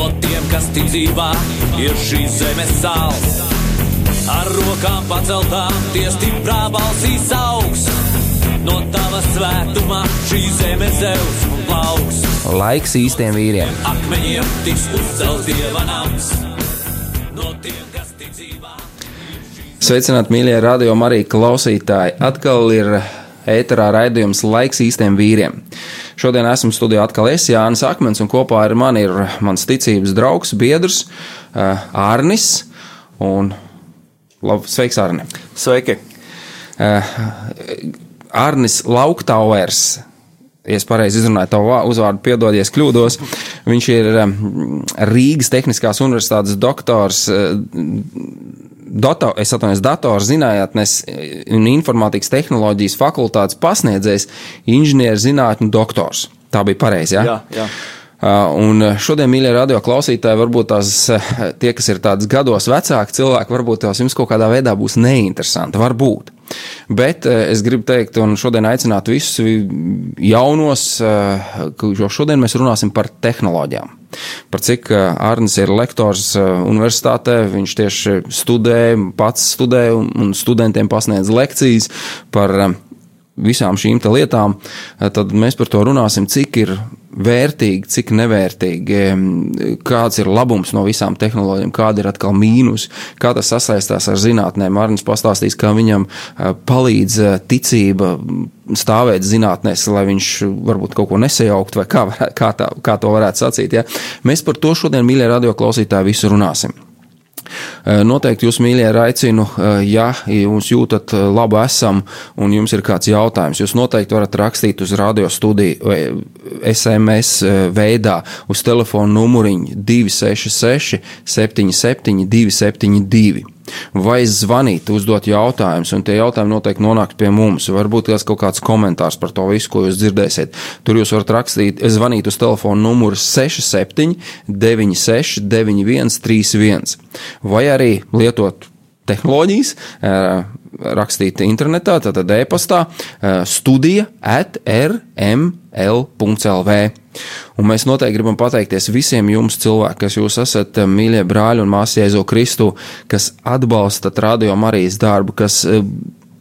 No tiem, kas tic dzīvā, ir šīs zemes sāls. Ar rokām paceltām, tie stiprā balsīs augs. No tava svētumā šī zeme zeus un plauks. Laiks īstiem vīriem. Akmeņiem tiks uzcelts dieva nams. No tiem, kas tic dzīvā. Sveicināti, mīļie radio arī klausītāji! Atkal ir ēterā raidījums Laiks īstiem vīriem. Šodien esmu studijā atkal es, Jānis Akmens, un kopā ar mani ir mans ticības draugs, biedrs uh, Ārnis. Un, labi, sveiks, Ārni! Sveiki! Uh, Ārnis Lauktauers. Ja es pareizi izrunāju tavu uzvārdu, piedodies, kļūdos. Viņš ir um, Rīgas Tehniskās Universitātes doktors, dator, es atvainojos, datorzinātnes un informātikas tehnoloģijas fakultātes pasniedzējs, inženierzinātņu doktors. Tā bija pareizi, ja? Jā, jā. Uh, Un šodien, mīļie radio klausītāji, varbūt tās uh, tie, kas ir tādas gados vecāki cilvēki, varbūt tās jums kaut kādā veidā būs neinteresanti. Varbūt. Bet uh, es gribu teikt, un šodien aicināt visus jaunos, jo šodien mēs runāsim par tehnoloģijām. Par cik Arnis ir lektors universitātē, viņš tieši studē, pats studē un studentiem pasniedz lekcijas par visām šīm lietām, tad mēs par to runāsim, cik ir vērtīgi, cik nevērtīgi, kāds ir labums no visām tehnoloģijām, kāda ir atkal mīnus, kā tas sasaistās ar zinātnēm. Arnēs pastāstīs, kā viņam palīdz ticība stāvēt zinātnēs, lai viņš varbūt kaut ko nesajaukt, vai kā, kā, tā, kā to varētu sacīt. Ja? Mēs par to šodien, mīļie radio klausītāji, visu runāsim. Noteikti jūs, mīļie, aicinu, ja jūs jūtat labu esam un jums ir kāds jautājums, jūs noteikti varat rakstīt uz radio studiju SMS veidā uz telefonu numuriņu 266 77 272 vai zvanīt, uzdot jautājumus, un tie jautājumi noteikti nonāks pie mums. Varbūt tās kaut kāds komentārs par to visu, ko jūs dzirdēsiet. Tur jūs varat rakstīt, zvanīt uz telefona numuru 67 96 91 31 vai arī lietot tehnoloģijas, rakstīt internetā, tātad e-pastā studija at rml.lv. Un mēs noteikti gribam pateikties visiem jums, cilvēki, kas jūs esat mīļie brāļi un māsas Jēzu Kristu, kas atbalstat radio Marijas darbu, kas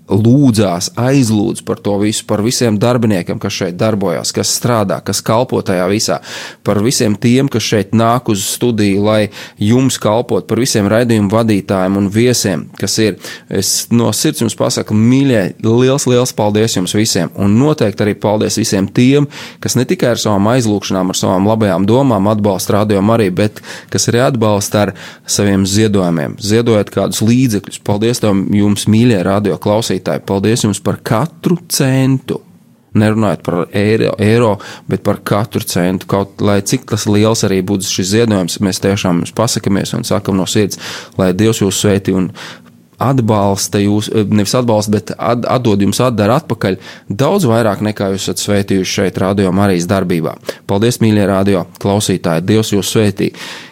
lūdzās, aizlūdz par to visu, par visiem darbiniekiem, kas šeit darbojas, kas strādā, kas kalpo tajā visā, par visiem tiem, kas šeit nāk uz studiju, lai jums kalpot, par visiem raidījumu vadītājiem un viesiem, kas ir. Es no sirds jums pasaku, mīļie, liels, liels paldies jums visiem, un noteikti arī paldies visiem tiem, kas ne tikai ar savām aizlūgšanām, ar savām labajām domām atbalsta radio arī, bet kas arī atbalsta ar saviem ziedojumiem. Ziedojot kādus līdzekļus. Paldies tev, jums, mīļie radio klausītāji! Klausītāji, paldies jums par katru centu. Nerunājot par eiro, eiro, bet par katru centu. Kaut lai cik tas liels arī būtu šis ziedojums, mēs tiešām jums pasakāmies un sakam no sirds, lai Dievs jūs sveitī un atbalsta jūs, nevis atbalsta, bet at, atdod jums atdara atpakaļ daudz vairāk nekā jūs esat sveitījuši šeit radio Marijas darbībā. Paldies, mīļie radio klausītāji, Dievs jūs sveitī!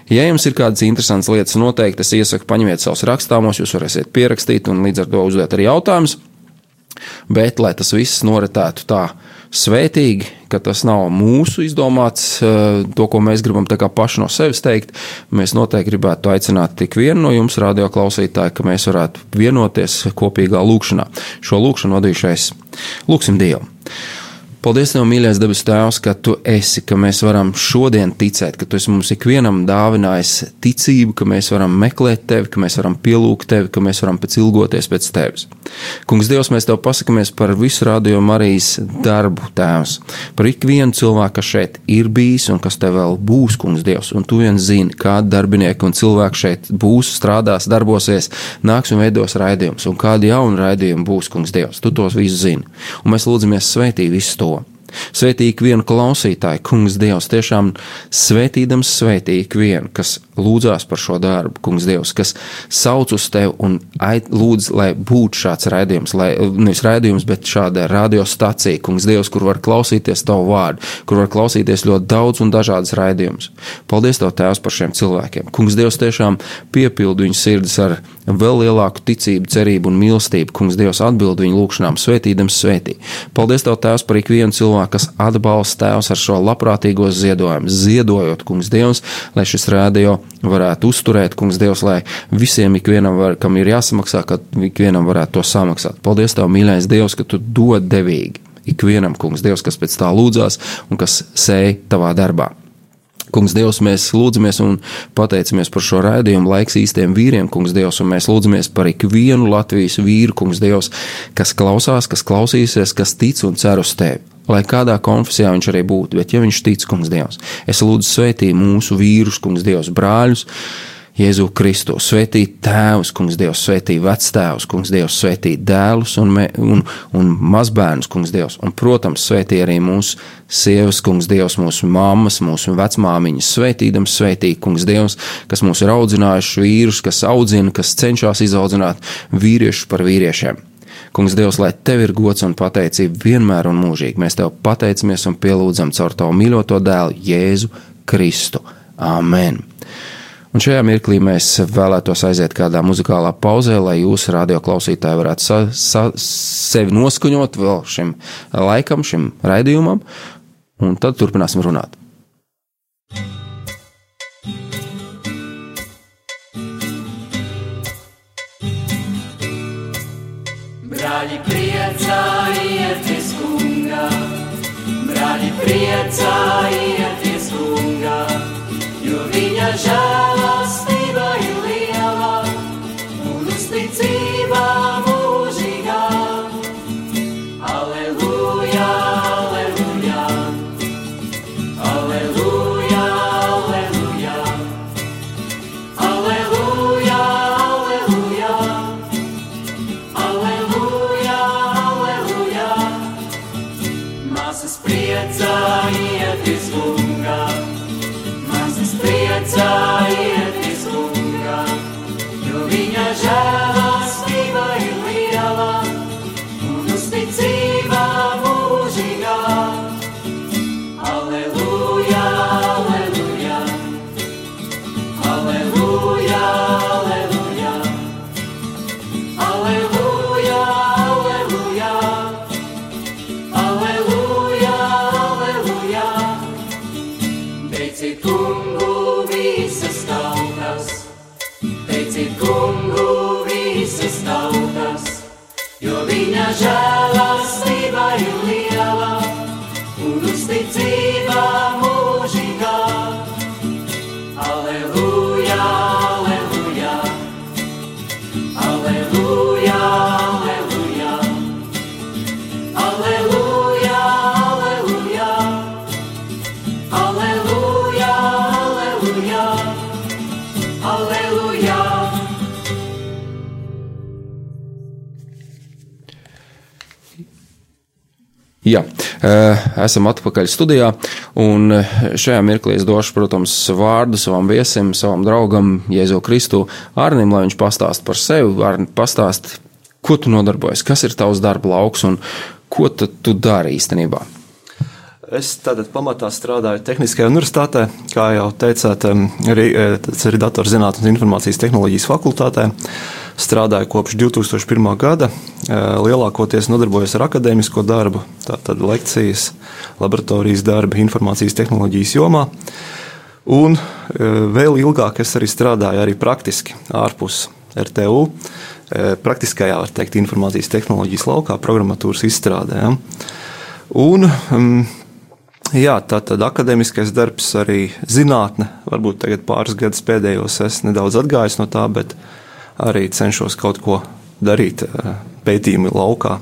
Ja jums ir kādas interesantas lietas, noteikti es iesaku paņemiet savus rakstāmos, jūs varēsiet pierakstīt un līdz ar to uzdot arī jautājumus. Bet, lai tas viss noritētu tā svētīgi, ka tas nav mūsu izdomāts, to, ko mēs gribam paši no sevis teikt, mēs noteikti gribētu aicināt tik vienu no jums, radio klausītāji, ka mēs varētu vienoties kopīgā lūkšanā. Šo lūkšanu vadīšais Lūksim Dievu! Paldies, Tev, mīļais debes Tēvs, ka Tu esi, ka mēs varam šodien ticēt, ka Tu esi mums ikvienam dāvinājis ticību, ka mēs varam meklēt Tevi, ka mēs varam pielūgt Tevi, ka mēs varam pēc ilgoties pēc Tevis. Kungs, Dievs, mēs Tev pasakamies par visu radio Marijas darbu, Tēvs, par ikvienu cilvēku, kas šeit ir bijis un kas Tev vēl būs, Kungs, Dievs, un Tu vien zini, kādi darbinieki un cilvēki šeit būs, strādās, darbosies, nāks un veidos raidījumus, un kādi jauni raidījumi būs, Kungs, Dievs, Tu tos visus zini. Un mēs lūdzamies svētī visu to. Svētī ikvienu klausītāju, kungs Dievs, tiešām svētīdams svētī ikvienu, kas lūdzās par šo darbu, kungs Dievs, kas sauc uz tevi un lūdz, lai būtu šāds raidījums, lai nevis raidījums, bet šāda radiostacija, kungs Dievs, kur var klausīties tavu vārdu, kur var klausīties ļoti daudz un dažādas raidījumus. Paldies Tev, Tēvs, par šiem cilvēkiem. Kungs Dievs tiešām piepildu viņu sirdis ar vēl lielāku ticību, cerību un mīlestību. Kungs Dievs atbild viņu lūgšanām, svētīdams svētī. Paldies Tev, Tēvs, par ikvienu cilvēku, kas atbalsta Tēvs ar šo labprātīgo ziedojumu, ziedojot, Kungs Dievs, lai šis rādio varētu uzturēt, kungs Dievs, lai visiem ikvienam, var, kam ir jāsamaksā, ka ikvienam varētu to samaksāt. Paldies Tev, mīļais Dievs, ka Tu dod devīgi ikvienam, kungs Dievs, kas pēc tā lūdzās un kas sēž tavā darbā. Kungs, Dievs, mēs lūdzamies un pateicamies par šo raidījumu, laiks īstiem vīriem, Kungs, Dievs, un mēs lūdzamies par ikvienu Latvijas vīru, Kungs, Dievs, kas klausās, kas klausīsies, kas tic un cer uz tevi lai kādā konfesijā viņš arī būtu, bet ja viņš tic, kungs Dievs, es lūdzu svētī mūsu vīrus, kungs Dievs, brāļus, Jēzu Kristu, svētī tēvus, kungs Dievs, svētī vectēvus, kungs Dievs, svētī dēlus un, me, un, un mazbērnus, kungs Dievs, un, protams, svētī arī mūsu sievas, kungs Dievs, mūsu mammas, mūsu vecmāmiņas, svētīdams, svētī, kungs Dievs, kas mūs ir audzinājuši vīrus, kas audzina, kas cenšas izaudzināt vīriešus par vīriešiem. Kungs, Dievs, lai tev ir gods un pateicība vienmēr un mūžīgi. Mēs tev pateicamies un pielūdzam caur tavu mīļoto dēlu, Jēzu Kristu. Amen! Un šajā mirklī mēs vēlētos aiziet kādā muzikālā pauzē, lai jūs, radio klausītāji, varētu sa, sa, sevi noskaņot vēl šim laikam, šim raidījumam, un tad turpināsim runāt. Priecājieties, kungā, jo viņa žēlastība jo Jā, eh, esam atpakaļ studijā, un eh, šajā mirklī es došu, protams, vārdu savam viesim, savam draugam, Jēzu Kristu, Arnim, lai viņš pastāst par sevi, Arni, pastāst, ko tu nodarbojies, kas ir tavs darba lauks un ko tu, dari īstenībā. Es tātad pamatā strādāju Tehniskajā universitātē, kā jau teicāt, arī, e, ir datorzinātnes un informācijas tehnoloģijas fakultātē. Strādāju kopš 2001. gada, e, lielākoties nodarbojos ar akadēmisko darbu, tātad lekcijas, laboratorijas darbi informācijas tehnoloģijas jomā. Un e, vēl ilgāk es arī strādāju arī praktiski ārpus RTU, praktiskajā, var teikt, informācijas tehnoloģijas laukā, programmatūras izstrādē. Ja. Un, um, jā, tā tad akadēmiskais darbs, arī zinātne, varbūt tagad pāris gadus pēdējos es nedaudz atgājos no tā, bet arī cenšos kaut ko darīt eh, pētījumu laukā,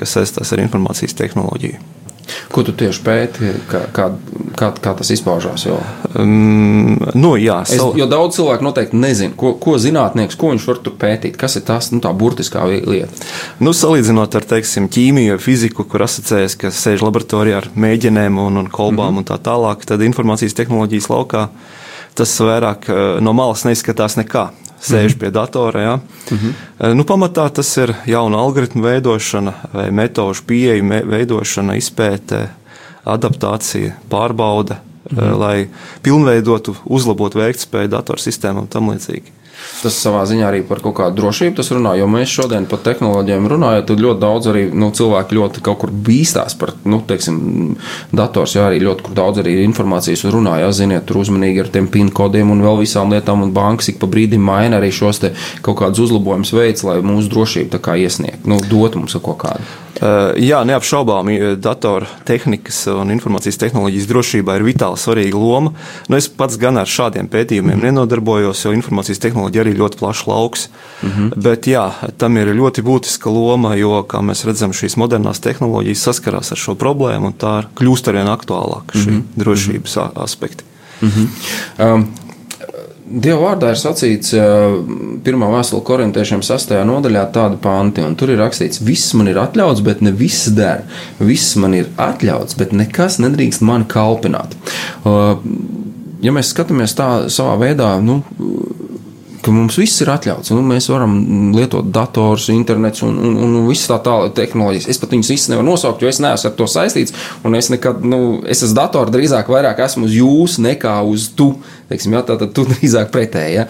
kas saistās ar informācijas tehnoloģiju. Ko tu tieši pēti, kā, kā, kā, kā tas izpaužās? Jo, Um, nu, jā, es, savu- jo daudz cilvēku noteikti nezina, ko, ko zinātnieks, ko viņš var tur pētīt, kas ir tās nu, tā burtiskā lieta. Nu, salīdzinot ar teiksim, ķīmiju, fiziku, kur asociējas, ka sēž laboratorijā ar mēģinēm un, un kolbām mm -hmm. un tā tālāk, tad informācijas tehnoloģijas laukā tas vairāk eh, no malas neizskatās nekā. Sēž pie datora. Ja? Mm -hmm. nu, pamatā tas ir jauna algoritmu veidošana vai metožu pieeja, veidošana, izpēte, adaptācija, pārbaude, mm -hmm. lai pilnveidotu, uzlabotu veiktspēju datorsistēmām un tam līdzīgi. Tas savā ziņā arī par kaut kādu drošību tas runā, jo mēs šodien par tehnoloģijām runājam, tad ļoti daudz arī nu, cilvēki ļoti kaut kur bīstās par, nu, teiksim, dators, jā, arī ļoti daudz arī informācijas runā, jā, ziniet, tur uzmanīgi ar tiem PIN kodiem un vēl visām lietām, un bankas ik pa brīdim maina arī šos te kaut kādus uzlabojumus veids, lai mūsu drošību tā kā iesniegt, nu, dot mums kaut kādu. Uh, Jā, neapšaubāmi datora tehnikas un informācijas tehnoloģijas drošībā ir vitāli svarīga loma. Nu, es pats gan ar šādiem pētījumiem nenodarbojos, jo informācijas tehnoloģija arī ir ļoti plašs lauks. Mm -hmm. Bet jā, tam ir ļoti būtiska loma, jo, kā mēs redzam, šīs modernās tehnoloģijas saskarās ar šo problēmu, un tā kļūst arvien aktuālāka šī mm -hmm. drošības a- aspekti. Um, Dieva vārdā ir sacīts, uh, pirmā vēstule korintiešiem sastajā nodaļā, tāda panti, un tur ir rakstīts, viss man ir atļauts, bet ne viss der. Viss man ir atļauts, bet nekas nedrīkst mani kalpināt. Uh, Ja mēs skatāmies tā savā veidā, nu, ka mums viss ir atļauts. Nu, mēs varam lietot dators, internets un, un, un visas tā tālāk tehnoloģijas. Es pat viņus visus nevaru nosaukt, jo es neesmu ar to saistīts. Un es nekad, nu, es esmu datorā drīzāk vairāk esmu uz jūs nekā uz tu. Teiksim, jā, tā tad tu drīzāk pretēji. Ja?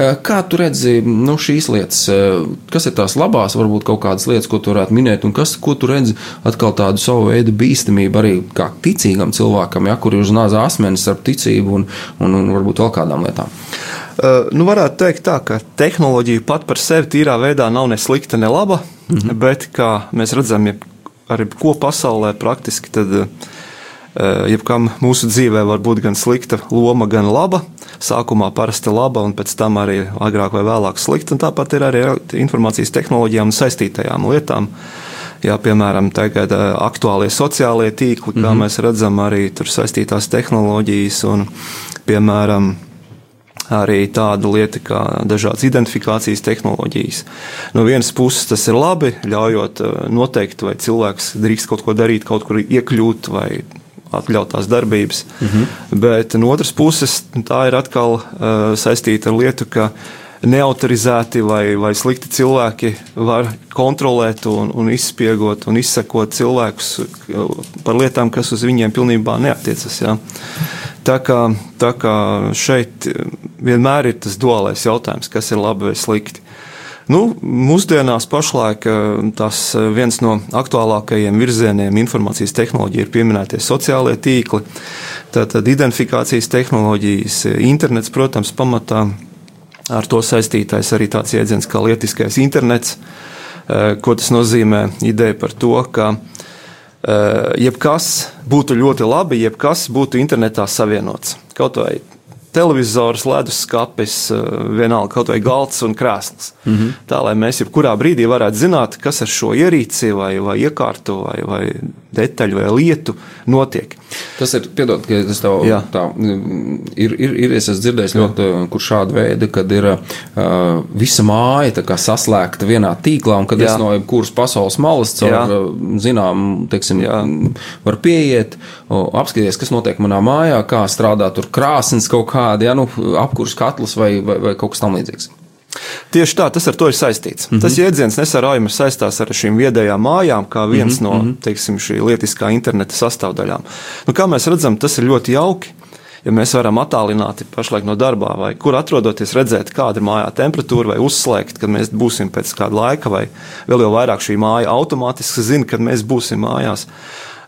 Eh, Kā tu redzi nu, šīs lietas, eh, kas ir tās labās, varbūt kaut kādas lietas, ko tu varētu minēt, un kas, ko tu redzi atkal tādu savu veidu bīstamību arī kā ticīgam cilvēkam, ja, kur ir uz nāza asmenis ar ticību un, un, un varbūt vēl kādām lietām. Uh, nu, varētu teikt, tā, ka tehnoloģija pat par sevi tīrā veidā nav ne slikta, ne laba, mm -hmm. bet kā mēs redzam, jeb, arī ko pasaulē praktiski, tad uh, jebkam mūsu dzīvē var būt gan slikta loma, gan laba. Sākumā parasti laba, un pēc tam arī agrāk vai vēlāk slikta. Un tāpat ir arī ar informācijas tehnoloģijām un saistītajām lietām. Jā, piemēram, tagad uh, aktuālie sociālie tīkli, kā mm -hmm. mēs redzam, arī tur saistītās tehnoloģijas un, piemēram, arī tāda lieta kā dažādas identifikācijas tehnoloģijas. No vienas puses tas ir labi, ļaujot eh, noteikt, vai cilvēks drīkst kaut ko darīt, kaut kur iekļūt vai atļautās darbības. Mm -hmm. Bet no otras puses tā ir atkal uh, saistīta ar lietu, ka neautorizēti vai, vai slikti cilvēki var kontrolēt un, un izspiegot un izsekot cilvēkus par lietām, kas uz viņiem pilnībā neatiecas. Ja. Tā kā, tā kā šeit vienmēr ir tas duālais jautājums, kas ir labi vai slikti. Nu, mūsdienās pašlaik eh, tas viens no aktuālākajiem virzieniem informācijas tehnoloģija ir pieminētie sociālie tīkli, tātad identifikācijas tehnoloģijas, internets, protams, pamatā ar to saistītais arī tāds jēdziens kā lietiskais internets, eh, ko tas nozīmē ideja par to, ka eh, jebkas būtu ļoti labi, jebkas būtu internetā savienots. Kaut vai televizors, leduskapis, vienalga kaut vai galds un krēsls. Mm -hmm. Tā lai mēs jebkurā brīdī varētu zināt, kas ar šo ierīci vai, vai iekārtu vai, vai detaļu vai lietu notiek. Tas ir, piedod, ka tas tev Jā. tā ir, ir, ir es esmu dzirdējis ļoti, kur šāda veida, kad ir uh, visa māja tā kā saslēgta vienā tīklā, un kad Jā. es no jebkuras pasaules malas caur, Jā. zinām, teiksim, Jā. var pieiet, apskatīties, kas notiek manā mājā, kā strādā tur krāsnes kaut kādi, ja, nu, apkurs katls vai, vai, vai kaut kas tam līdzīgs. Tieši tā, tas ar to ir saistīts. Mm -hmm. Tas jēdziens nesarājumi saistās ar šīm viedajām mājām, kā viens mm -hmm. no teiksim, šī lietiskā interneta sastāvdaļām. Nu, kā mēs redzam, tas ir ļoti jauki. Ja mēs varam attālināti pašlaik no darbā, vai kur atrodoties, redzēt, kāda ir mājā temperatūra, vai uzslēgt, kad mēs būsim pēc kāda laika, vai vēl jau vairāk šī māja automātiski zina, kad mēs būsim mājās.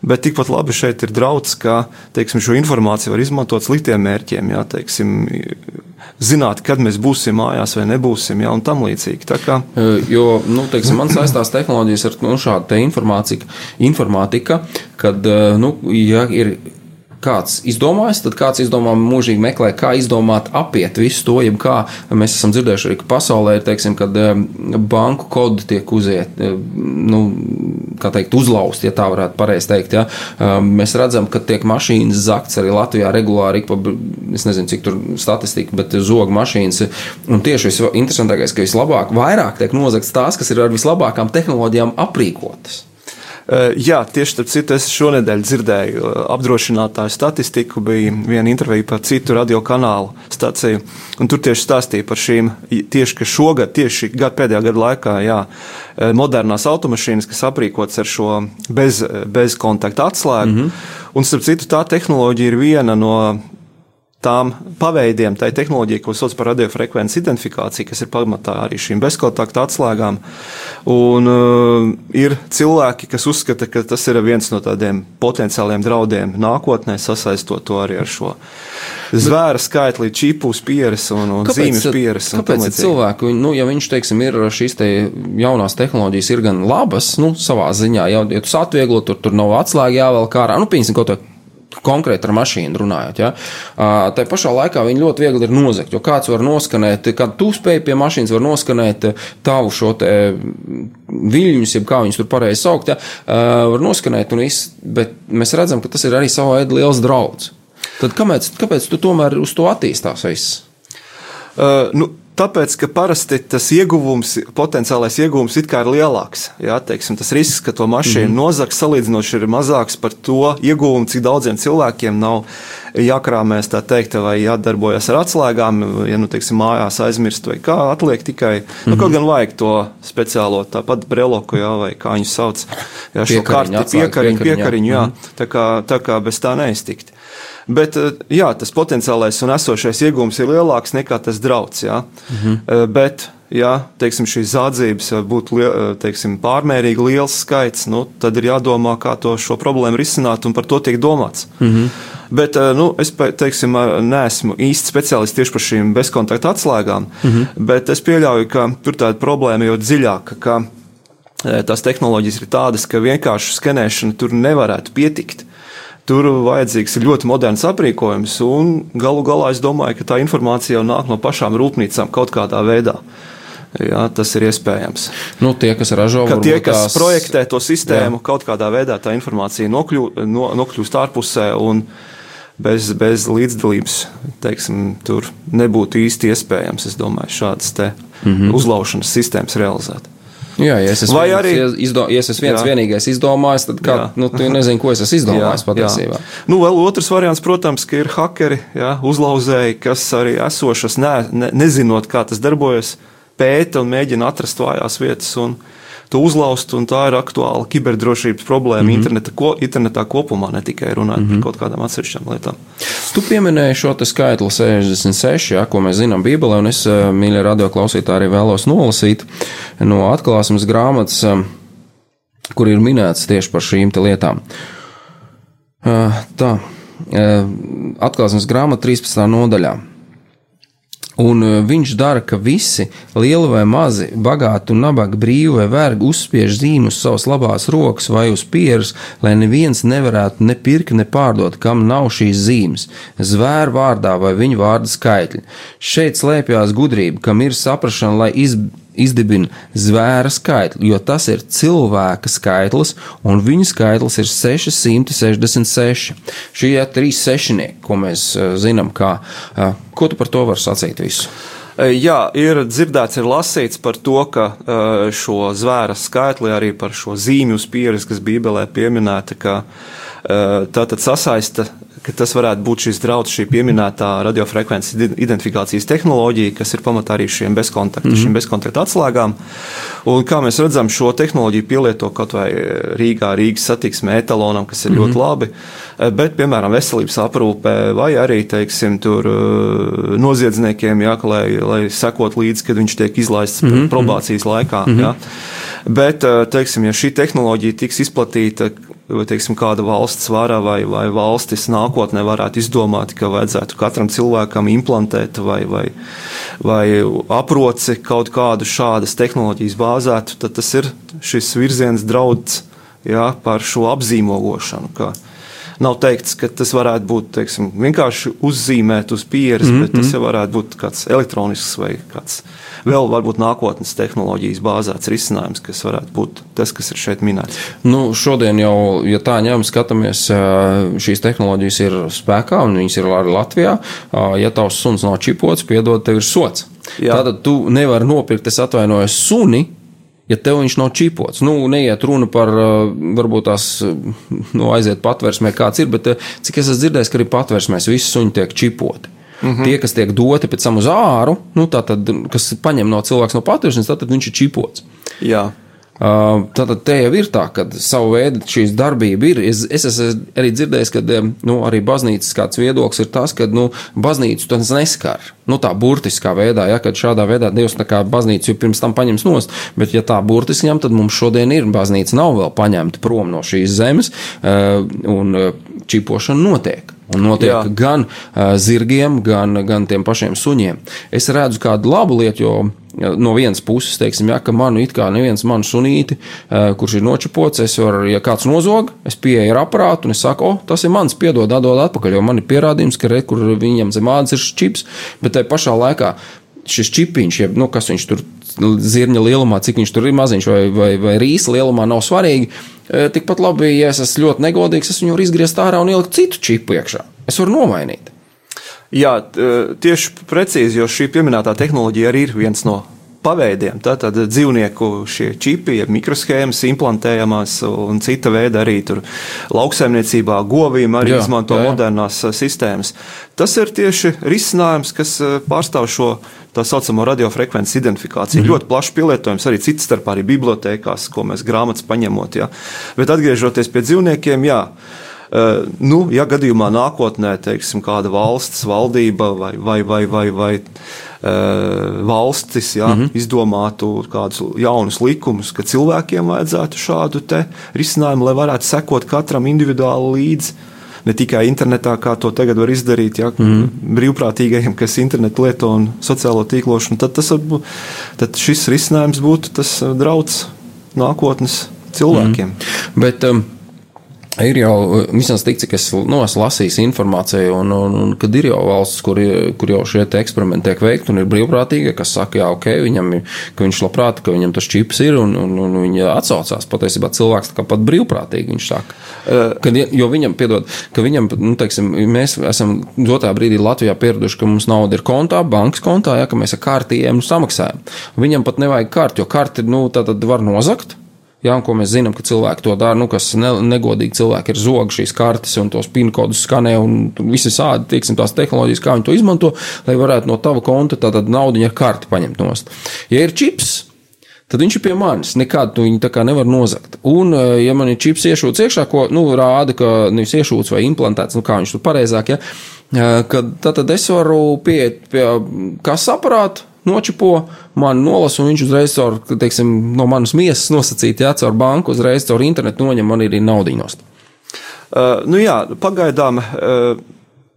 Bet tikpat labi šeit ir draudz, ka teiksim, šo informāciju var izmantot sliktiem mērķiem. Jā, teiksim, zināt, kad mēs būsim mājās vai nebūsim, jā, un tam līdzīgi. Kā, Uh, Jo, nu, teiksim, man saistās tehnoloģijas ar nu, šādu informāciju, informātika, kad, uh, nu, ja ir kāds izdomājis, tad kāds izdomā mūžīgi meklē, kā izdomāt apiet visu to, jeb kā mēs esam dzirdējuši arī, ka pasaulē ir, teiksim, kad um, banku kodi tiek uziet, nu, teikt, uzlaust, ja tā varētu pareizi teikt. Ja. Um, mēs redzam, ka tiek mašīnas zakts arī Latvijā regulāri, pa, es nezinu, cik tur statistika, bet zog mašīnas. Un tieši visinteresantākais, ka vislabāk, vairāk tiek nozagts tās, kas ir ar vislabākām tehnoloģijām aprīkotas. Uh, jā, tieši tāpēc citu es šonadēļ dzirdēju uh, apdrošinātāju statistiku, bija viena intervija par citu radiokanālu stāciju, un tur tieši stāstīja par šīm, tieši, ka šogad, tieši gadu pēdējā gada laikā, jā, uh, modernās automašīnas, kas aprīkotas ar šo bez, bez kontakta atslēgu, mm -hmm. un starp citu tā tehnoloģija ir viena no tām paveidiem, tai tehnoloģijai, ko sauc par radiofrekvences identifikāciju, kas ir pamatā arī šīm bezkontakta atslēgām. Un, uh, ir cilvēki, kas uzskata, ka tas ir viens no tādiem potenciāliem draudiem nākotnē, sasaistot to arī ar šo zvēra skaitli, čipus, pieres un, un zīmju pieres. Kāpēc cilvēki, nu, ja viņš, teiksim, ir šīs te jaunās tehnoloģijas, ir gan labas, nu, savā ziņā, ja, ja tu atvieglo, tur, tur nav atslēga jāvēl kārā, nu, pieņemsim kaut ko konkrēti ar mašīnu runājot. Ja? Tā pašā laikā viņi ļoti viegli ir nozagt, jo kāds var noskanēt, kad tu spēj pie mašīnas, var noskanēt tavu šo viļņus, jeb kā viņus tur pareizi saukt, ja? var noskanēt un viss, bet mēs redzam, ka tas ir arī savā veidā liels draudz. Tad kāpēc, kāpēc tu tomēr uz to attīstās viss? Uh, nu, Tāpēc, ka parasti tas ieguvums, potenciālais ieguvums ir lielāks. Jā, teiksim, tas risks, ka to mašīnu mm -hmm. nozags salīdzinoši ir mazāks par to ieguvumu, cik daudziem cilvēkiem nav jākrāmēs, tā teikt, vai jādarbojas ar atslēgām, ja nu, teiksim, mājās aizmirst, vai kā atliek tikai. Mm -hmm. nu, kaut gan vajag to speciālo, tāpat breloku, jā, vai kā viņu sauc, jā, šo karti, piekariņu, piekariņu, jā, mm -hmm. tā, kā, tā kā bez tā neiztikt. Bet eh, jā, tas potenciālais un esošais iegūms ir lielāks nekā tas draudz. Mhm. Bet, ja teiksim, šīs zādzības būtu teiksim, pārmērīgi liels skaits, nu, tad ir jādomā, kā to šo problēmu risināt, un par to tiek domāts. Mhm. Bet nu, es teiksim, neesmu īsti speciālists tieši par šīm bezkontakta atslēgām, mhm. bet es pieļauju, ka tur tāda problēma jau dziļāka. Ka, Tās tehnoloģijas ir tādas, ka vienkārši skenēšana tur nevarētu pietikt. Tur vajadzīgs ir ļoti moderns aprīkojums, un galu galā es domāju, ka tā informācija jau nāk no pašām rūpnīcām kaut kādā veidā. Jā, tas ir iespējams. Nu, tie, kas ražo ka tie, kas tās... projektē to sistēmu, jā. kaut kādā veidā tā informācija nokļū, no, nokļūst ārpusē un bez, bez līdzdalības teiksim, tur nebūtu īsti iespējams, es domāju, šādas mm -hmm. uzlaušanas sistēmas realizēt. Jā, ja es esmu Vai arī izdo, ja es esmu viens jā. vienīgais izdomājis, tad kā, jā. nu, tu nezini, ko es esmu izdomājis jā, patiesībā. Jā. Nu, vēl otrs variants, protams, ka ir hakeri, jā, uzlauzēji, kas arī esošas, ne, ne, nezinot, kā tas darbojas, pēta un mēģina atrast vājās vietas. Un, to uzlauzt, un tā ir aktuāla kiberdrošības problēma mm -hmm. interneta, ko, internetā kopumā, ne tikai runājot mm -hmm. par mhm. kaut kādām atsevišķām lietām. Tu pieminēji šo skaitli 66, ja, ko mēs zinām Bībelē, un es, eh, mīļie radioklausītāji, arī vēlos nolasīt no atklāsmes grāmatas, eh, kur ir minēts tieši par šīm lietām. Eh, tā, atklāsmes grāmata 13. nodaļā. Un e, viņš dara, ka visi, lieli vai mazi, bagāti un nabagi, brīvi vai vergi, uzspiež zīmu uz savas labās rokas vai uz pieres, lai neviens nevarētu ne pirkt, ne pārdot, kam nav šīs zīmes, zvēru vārdā vai viņu vārda skaitļi. Šeit slēpjas gudrība, kam ir saprašana, lai izbeigtu izdibina zvēra skaitli, jo tas ir cilvēka skaitlis, un viņa skaitlis ir 666. Šie ir trīs sešnieki, ko mēs eh, zinām, kā. Eh, ko tu par to vari sacīt visu? Eh, jā, ir dzirdēts, ir lasīts par to, ka šo zvēra skaitli arī par šo zīmju pieredzi, kas Bībelē pieminēta, ka tā tad sasaista ka tas varētu būt šis draudz, šī pieminētā radiofrekvences identifikācijas tehnoloģija, kas ir pamatā arī šiem bezkontaktu, mm -hmm. šīm bezkontaktu atslēgām. Un kā mēs redzam, šo tehnoloģiju pielieto kaut vai Rīgā, Rīgas satiksmē etalonam, kas ir mm -hmm. ļoti labi, bet, piemēram, veselības aprūpē vai arī, teiksim, tur noziedzniekiem, jā, lai, lai sekot līdzi, kad viņš tiek izlaists mm -hmm. probācijas laikā. Mm -hmm. jā. Bet, teiksim, ja šī tehnoloģija tiks izplatīta teiksim, kāda valsts vara vai, vai valstis nākotnē varētu izdomāt, ka vajadzētu katram cilvēkam implantēt vai, vai, vai aproci kaut kādu šādas tehnoloģijas bāzētu, tad tas ir šis virziens draudz jā, par šo apzīmogošanu. Ka, nav teikts, ka tas varētu būt teiksim, vienkārši uzzīmēt uz pieres, mm -hmm. bet tas jau varētu būt kāds elektronisks vai kāds vēl varbūt nākotnes tehnoloģijas bāzēts risinājums, kas varētu būt tas, kas ir šeit minēts. Nu, šodien jau, ja tā ņemam, skatāmies, šīs tehnoloģijas ir spēkā un viņas ir arī Latvijā. Ja tavs suns nav čipots, piedod, tev ir sots. Jā. Tātad tu nevari nopirkt, es atvainojos, suni, ja tev viņš nav čipots. Nu, neiet runa par, uh, varbūt tās, uh, nu, aiziet patversmē, kāds ir, bet uh, cik es esmu dzirdējis, ka arī patversmēs visi suņi tiek čipoti. Mm -hmm. Tie, kas tiek doti pēc tam uz āru, nu, tātad, kas paņem no cilvēks no patversmes, tad viņš ir čipots. Jā. Tātad te jau ir tā, ka savu veidu šīs darbība ir. Es, es esmu arī dzirdējis, ka nu, arī baznīcas kāds viedoklis ir tas, ka nu, baznīcu tas neskar. Nu, tā burtiskā veidā, ja šādā veidā Dievs tā kā baznīcu jau pirms tam paņems nost, bet ja tā burtiski ņem, tad mums šodien ir baznīca nav vēl paņemta prom no šīs zemes, un čipošana notiek. Un notiek Jā. Gan uh, zirgiem, gan, gan tiem pašiem suņiem. Es redzu kādu labu lietu, jo no vienas puses, teiksim, ja, ka manu it kā neviens manu sunīti, uh, kurš ir nočapots, es varu, ja kāds nozog, es pieeju ar aparātu un es saku, o, tas ir mans, piedod, atdod atpakaļ, jo man ir pierādījums, ka re, kur viņam zem ādas ir šis čips, bet tai pašā laikā šis čipiņš, jeb, nu, kas viņš tur zirņa lielumā, cik viņš tur ir maziņš vai, vai, vai rīsa lielumā, nav svarīgi. E, Tikpat labi, ja es esmu ļoti negodīgs, es viņu varu izgriezt ārā un ielikt citu čipu iekšā. Es varu nomainīt. Jā, tieši precīzi, jo šī pieminētā tehnoloģija arī ir viens no paveidiem. Tātad dzīvnieku šie čipi, jeb mikroshēmas, implantējamās un cita veida arī tur lauksaimniecībā, govīm arī Jā, izmanto jā, jā, modernās sistēmas. Tas ir tieši risinājums, kas pārstāv šo tā saucamo radiofrekvences identifikāciju. Mm. Ļoti plašs pielietojums arī citas starpā, arī bibliotekās, ko mēs grāmatas paņemot. Jā. Bet atgriežoties pie dzīvniekiem, jā. Uh, nu, ja gadījumā nākotnē, teiksim, kāda valsts valdība vai, vai, vai, vai, vai uh, valstis ja, mm -hmm. izdomātu kādus jaunus likumus, ka cilvēkiem vajadzētu šādu risinājumu, lai varētu sekot katram individuāli līdzi. Ne tikai internetā, kā to tagad var izdarīt, ja, mm. brīvprātīgajiem, kas internetu lieto un sociālo tīklošanu, tad, tas varbūt, tad šis risinājums būtu tas uh, drauds nākotnes cilvēkiem. Mm. Bet um, ir jau vismaz tik, cik es nu, esmu lasījis informāciju, un, un, un kad ir jau valsts, kur, kur jau šie eksperimenti tiek veikti, un ir brīvprātīgi, kas saka, jā, ok, viņam ir, ka viņš labprāt, ka viņam tas čips ir, un, un, un viņi atsaucās. Patiesībā cilvēks tā kā pat brīvprātīgi viņš saka. Kad, jo viņam, piedod, ka viņam, nu, teiksim, mēs esam dotā brīdī Latvijā pieraduši, ka mums nauda ir kontā, bankas kontā, ja, ka mēs ar kārtiem samaksājam. Viņam pat nevajag karti, jo karti, nu, tā tad var nozagt. Un ko mēs zinām, ka cilvēki to dara, nu, kas ne, negodīgi cilvēki ir zogi šīs kartes un tos pin kodus skanē un visi sādi, tieksim, tās tehnoloģijas, kā viņi to izmanto, lai varētu no tava konta tātad naudu ar karti paņemt nost. Ja ir čips, tad viņš ir pie manis. Nekādu tu viņu tā kā nevar nozagt. Un, eh, ja man ir čips iešūts iekšā, ko nu, rāda, ka nevis iešūts vai implantēts, nu, kā viņš tur pareizāk, ja, kad, tad, es varu pieiet pie kas aparāta, nočipo, man nolasa, un viņš uzreiz caur, teiksim, no manas miesas nosacīt, jā, caur banku, uzreiz caur internetu noņem man arī naudiņos. Uh, nu jā, pagaidām, uh,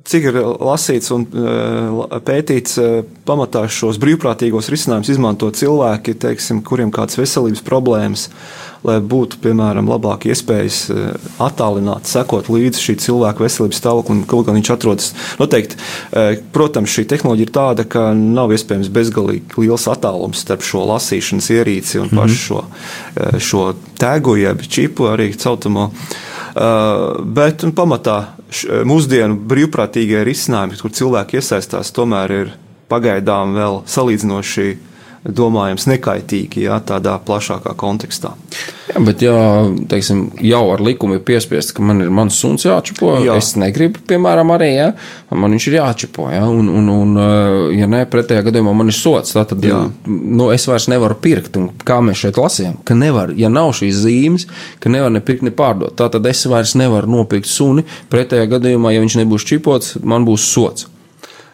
cik ir lasīts un uh, pētīts, uh, pamatā šos brīvprātīgos risinājumus izmanto cilvēki, teiksim, kuriem kādas veselības problēmas, lai būtu, piemēram, labāk iespējas uh, attālināt, sekot līdzi šī cilvēka veselības stāvoklim, kaut gan viņš atrodas. Noteikti, protams, šī tehnoloģija ir tāda, ka nav iespējams bezgalīgi liels attālums starp šo lasīšanas ierīci un pašu šo, uh, šo tēgu, jeb čipu arī cautamo. Uh, bet un pamatā š- mūsdienu brīvprātīgie risinājumi, kur cilvēki iesaistās, tomēr ir pagaidām vēl salīdzinoši domājams nekaitīgi, jā, tādā plašākā kontekstā. Jā, bet, ja teiksim, jau ar likumu ir piespiests, ka man ir mans suns jāčipo, jā. Es negribu, piemēram, arī, ja, man viņš ir jāčipo, ja, un, un, un, eh, ja ne, pretējā gadījumā man ir sots, tad Jā. nu, es vairs nevaru pirkt, un kā mēs šeit lasījām, ka nevar, ja nav šīs zīmes, ka nevar ne pirkt, ne pārdot, tā tad es vairs nevaru nopirkt suni, pretējā gadījumā, ja viņš nebūs čipots, man būs sots.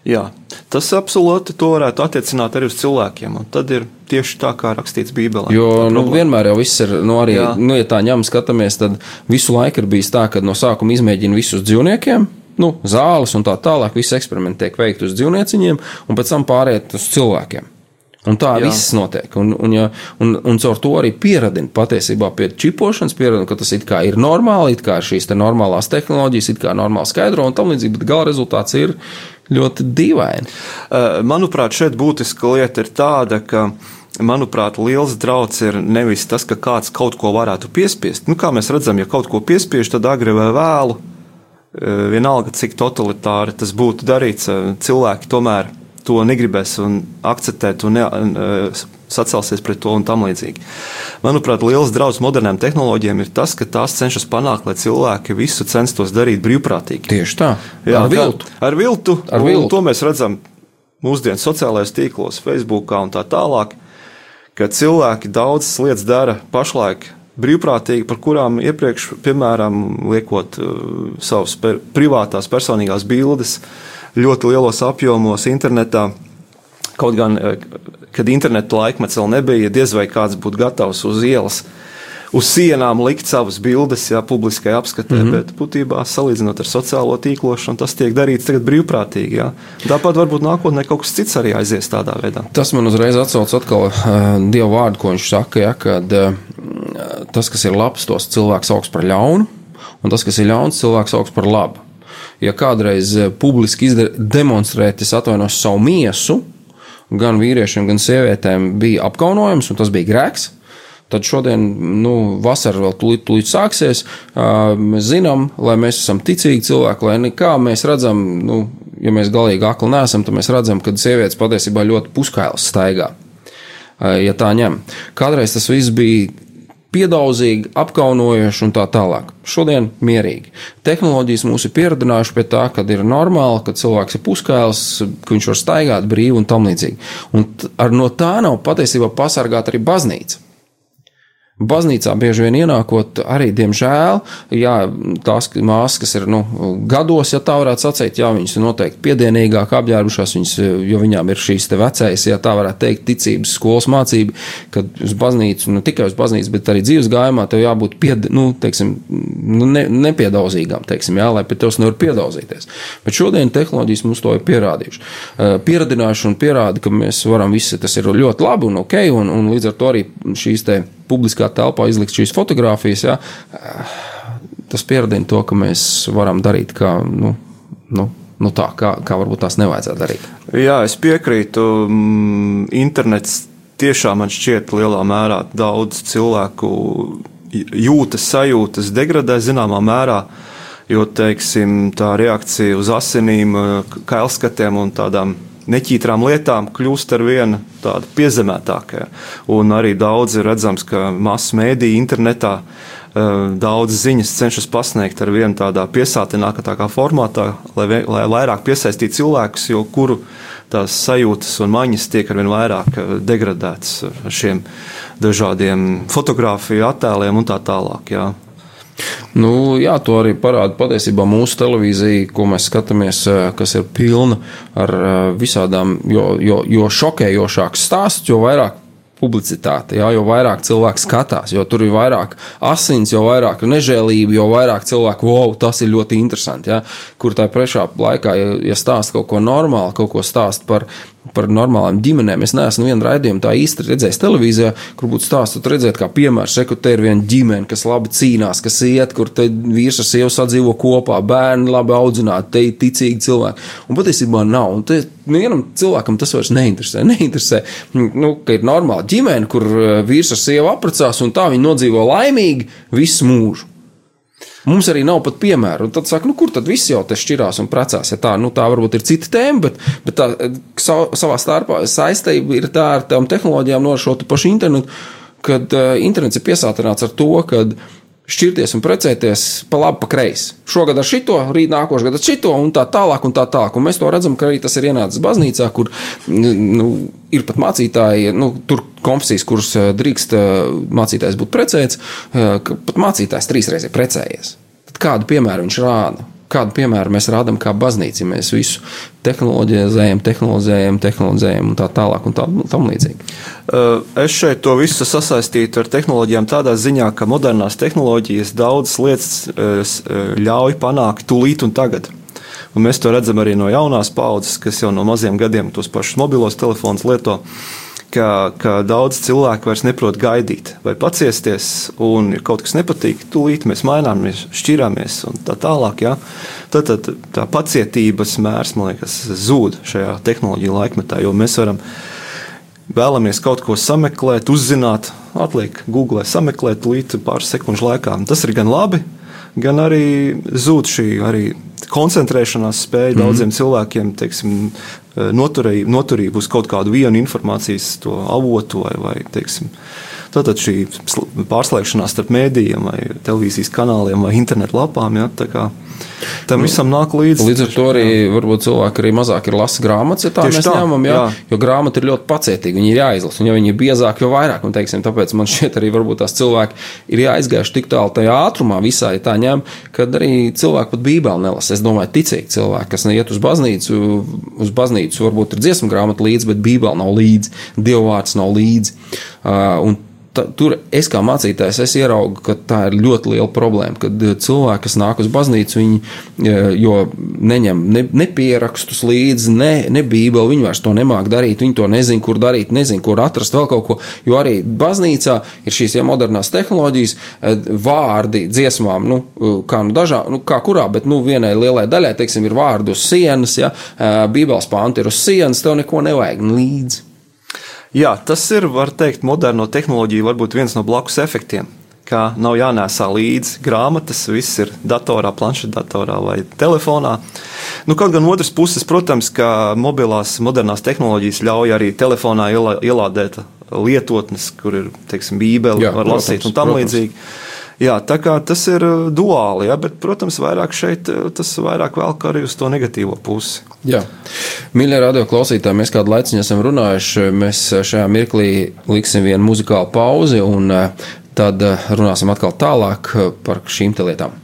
Jā, tas absolūti to varētu attiecināt arī uz cilvēkiem, tad ir tieši tā, kā rakstīts Bībelē. Jo nu, vienmēr jau viss ir, nu, arī, Jā. nu, ja tā ņem, skatāmies, tad visu laiku ir bijis tā, ka no sākuma izmēģina visus dzīvniekiem. Nu, zāles un tā tālāk, visi eksperimenti tiek veikti uz dzīvnieciņiem, un pēc tam pāriet uz cilvēkiem. Un tā Jā. Viss notiek. Un, un, ja, un, un caur to arī pieradina patiesībā pie čipošanas, pieradina, ka tas ir normāli, it kā ir šīs te normālās tehnoloģijas, it kā normāli skaidro un tam līdzīgi, bet gala rezultāts ir ļoti dīvaini. Eh, Manuprāt, šeit būtiska lieta ir tāda, ka. Manuprāt, liels draudz ir nevis tas, ka kāds kaut ko varētu piespiest. Nu, kā mēs redzam, ja kaut ko piespiež, tad agri vai vēlu, eh, vienalga cik totalitāri tas būtu darīts, eh, cilvēki tomēr to negribēs un akceptēt un ne, eh, sacelsies pret to un tam līdzīgi. Manuprāt, liels draudz modernām tehnoloģijām ir tas, ka tās cenšas panākt, lai cilvēki visu censtos darīt brīvprātīgi. Tieši tā. Jā, ar tā- viltu. Ar viltu. Ar un viltu. To mēs redzam mūsdienu sociālajos tīklos, Facebook un tā tālāk, ka cilvēki daudzas lietas dara pašlaik brīvprātīgi, par kurām iepriekš, piemēram, liekot uh, savas per, privātās personīgās bildes ļoti lielos apjomos internetā. Kaut gan, eh, kad interneta laikmets vēl nebija, diez vai kāds būtu gatavs uz ielas, uz sienām likt savas bildes, jā, publiskai apskatē, mm -hmm. bet būtībā salīdzinot ar sociālo tīklošanu, tas tiek darīts tagad brīvprātīgi. Jā. Tāpat varbūt nākotnē kaut kas cits arī aizies tādā veidā. Tas man uzreiz atsauc atkal uh, Dieva vārdu, ko viņš saka, ja, kad uh, tas, kas ir labs, tos cilvēks augs par ļaunu, un tas, kas ir ļauns, cilvēks augs par labu. Ja kādreiz uh, publiski izdar, demonstrēt, es atvainojos savu miesu, gan vīriešiem, gan sievietēm bija apkaunojums, un tas bija grēks. Tad šodien, nu, vasara vēl tūlīt, tūlīt sāksies. Mēs zinām, lai mēs esam ticīgi cilvēki, lai nekā mēs redzam, nu, ja mēs galīgi akli neesam, tad mēs redzam, ka sievietes patiesībā ļoti puskailas staigā. Ja tā ņem. Kādreiz tas viss bija piedaudzīgi, apkaunojoši un tā tālāk. Šodien mierīgi. Tehnoloģijas mūs ir pieradinājuši pie tā, ka ir normāli, ka cilvēks ir puskails, ka viņš var staigāt brīvi un tam līdzīgi. Un ar no tā nav patiesībā pasargāta arī baznīca. Baznīcā bieži vien ienākot, arī, diemžēl, jā, tās māsas, kas ir nu, gados, ja tā varētu sacīt, jā, viņas ir noteikti piedienīgāk apģērbušās, viņas, jo viņām ir šīs vecais, ja tā varētu teikt, ticības skolas mācība, kad uz baznīcu, ne tikai uz baznīcu, bet arī dzīves gājumā, tev jābūt pied, nu, teiksim, nu, ne, nepiedauzīgām, teiksim, jā, lai pie tevis nevar piedauzīties. Bet šodien tehnoloģijas mums to ir pierādījuši. Eh, Pieradinājuši un pierāda, ka mēs varam visi, tas ir ļoti labi un ok, un, un līdz ar to arī šīs te publiskā telpā izlikt šīs fotogrāfijas, eh, tas pierādina to, ka mēs varam darīt kā, nu, nu, nu tā, kā, kā varbūt tās nevajadzētu darīt. Jā, es piekrītu. mm, Internets tiešām man šķiet lielā mērā daudz cilvēku jūtas, sajūtas degradē zināmā mērā. Jo, teiksim, tā reakcija uz asinīm, kailskatiem un tādām neķītrām lietām kļūst ar vienu tādu piezemētākā. Un arī daudz ir redzams, ka masu mēdīja internetā eh, daudz ziņas cenšas pasniegt ar vienu tādā piesātinātākā formātā, lai, lai vairāk piesaistītu cilvēkus, jo kuru tās sajūtas un maņas tiek arvien vairāk eh, degradētas ar šiem dažādiem fotografiju attēliem un tā tālāk. Jā. Nu, jā, to arī parāda patiesībā mūsu televīzija, ko mēs skatāmies, eh, kas ir pilna ar eh, visādām, jo, jo, jo šokējošāks stāsts, jo vairāk publicitāte, jā, jo vairāk cilvēku skatās, jo tur ir vairāk asins, jo vairāk nežēlība, jo vairāk cilvēku, wow, tas ir ļoti interesanti. Jā, kur tā prečā laikā, ja, ja stāsta kaut ko normālu, kaut ko stāsta par, par normālām ģimenēm, es neesmu vienu raidījumu tā īsti redzējis televīzijā, kur būtu stāsts, tur redzēt, kā piemērs, reku, te ir viena ģimene, kas labi cīnās, kas iet, kur vīrs ar sievu sadzīvo kopā, bērni labi audzināti, te ir ticīgi cilvēki. Un patiesībā nav. Un te, vienam cilvēkam tas vairs neinteresē. Neinteresē, nu, ka ir normāla ģimene, kur uh, vīrs ar sievu apprecās un tā viņi nodzīvo laimīgi visu mūžu. Mums arī nav pat piemēru. Un tad saka, nu, kur tad viss jau te šķirās un precās? Ja tā, nu, tā varbūt ir cita tēma, bet, bet tā sa, savā starpā saistība ir tā ar tām tehnoloģijām, no šo pašu internetu, kad uh, internets ir piesātināts ar to, ka šķirties un precēties pa labi, pa kreisi. Šogad ar šito, rīt nākošais gadu ar šito, un tā tālāk, un tā tālāk. Un mēs to redzam, ka arī tas ir ienācis baznīcā, kur nu, ir pat mācītāji, nu, tur konfesijas, kuras eh, drīkst eh, mācītājs būt precēts, eh, ka pat mācītājs trīsreiz ir precējies. Kādu piemēru viņš rāda? Kādu piemēru mēs rādām kā baznīca, ja mēs visu tehnoloģizējam, tehnoloģizējam, tehnoloģizējam un tā tālāk un tā, tam līdzīgi. Uh, Es šeit to visu sasaistītu ar tehnoloģijām tādā ziņā, ka modernās tehnoloģijas daudzas lietas uh, uh, ļauj panākt tūlīt un tagad. Un mēs to redzam arī no jaunās paudzes, kas jau no maziem gadiem tos pašus mobilos telefonus lieto. Ka, ka daudz cilvēku vairs neprot gaidīt vai paciesties, un ir kaut kas nepatīk, tūlīt mēs maināmies, šķirāmies un tā tālāk. Ja? Tad, tad tā pacietības mērs, man liekas, zūd šajā tehnoloģiju laikmetā, jo mēs varam vēlamies kaut ko sameklēt, uzzināt, atliek Google, sameklēt līdz pāris sekundžu laikā. Tas ir gan labi, gan arī zūd šī arī koncentrēšanās spēja mm. daudziem cilvēkiem, teiksim, noturību, noturību uz kaut kādu vienu informācijas avotu vai, vai teiksim, Tātad šī pārslēgšanās starp mēdījiem, vai televīzijas kanāliem, vai internetu lapām, ja, tam visam nāk līdzi. Līdz ar to arī varbūt cilvēki arī mazāk ir lasa grāmatas, ja tā Tieši mēs tā, ņemam, jā, jā. jo grāmata ir ļoti pacietīga, viņi ir jāizlasa, un ja viņi ir biezāki, jo vairāk, un teiksim, tāpēc man šķiet arī varbūt tās cilvēki ir jāizgājuši tik tālu tajā ātrumā visā, ja tā ņem, kad arī cilvēki pat bībeli nelasa. Es domāju, ticīgi cilvēki, kas neiet uz baznīcu, uz baznīcu varbūt ir dziesmu grāmata līdzi, bet bībeli nav līdzi, dievvvārds nav līdzi. Uh, tur es kā mācītājs es ieraugu, ka tā ir ļoti liela problēma. Kad eh, cilvēki, kas nāk uz baznīcu, viņi eh, jo neņem ne, ne pierakstus līdzi, ne, ne bībeli, viņi vairs to nemāk darīt, viņi to nezina, kur darīt, nezina, kur atrast vēl kaut ko. Jo arī baznīcā ir šīs ja, modernās tehnoloģijas, eh, vārdi dziesmām, nu, kā, nu, dažā, nu, kā kurā, bet nu, vienai lielai daļai, teiksim, ir vārdi uz sienas, ja, bībeles pānti ir uz sienas, tev neko nevajag līdzi. Jā, tas ir, var teikt, moderno tehnoloģiju varbūt viens no blakus efektiem. Kā nav jānēsā līdzi grāmatas, viss ir datorā, planšetdatorā vai telefonā. Nu, kaut gan otrs puses, protams, ka mobilās modernās tehnoloģijas ļauj arī telefonā ielādēt lietotnes, kur ir, teiksim, bībeli, Jā, var protams, lasīt un tam protams. līdzīgi. Jā, tā kā tas ir uh, duāli, ja, bet, protams, vairāk šeit uh, tas vairāk velk arī uz to negatīvo pusi. Jā, mīļie radio klausītāji, mēs kādu laiciņu esam runājuši. Mēs šajā mirklī liksim vienu muzikālu pauzi un uh, tad runāsim atkal tālāk par šīm lietām.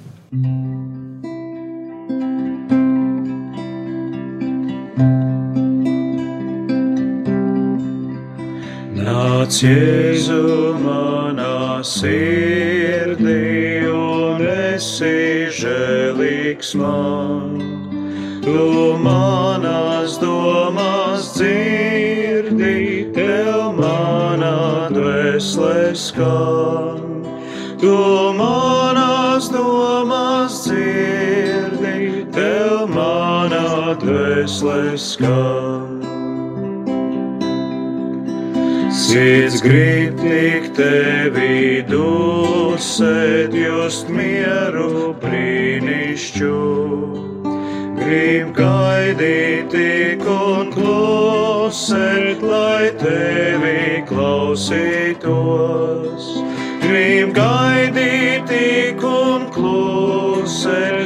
Nāc, Jēzu, manā sirdī, un esi žēlīgs man. Tu manās domās dzirdi, tev manā dvēselē skan. Tu manās domās dzirdi, tev manā dvēselē skan. Sirds grib tik tevi dusēt, just mieru brīnišķu. Grib gaidīt tik un klusēt, lai tevi klausītos. Grib gaidīt tik un klusēt,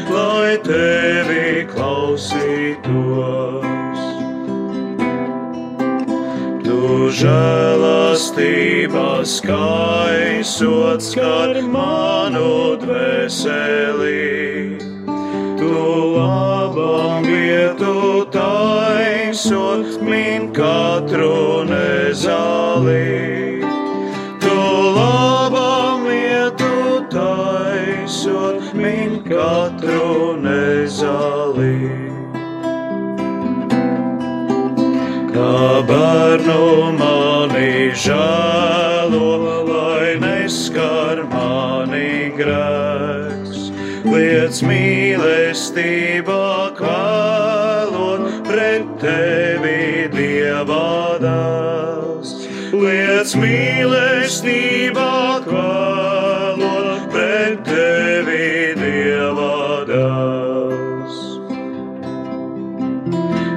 žēlastībā skaisot skar manu dvēseli. Tu labam vietu taisot min katru nezāli. Tu labam vietu taisot min katru nezāli. Mīlestībā kvēlot pret tevi dievādās. Liec mīlestībā kvēlot pret tevi dievādās.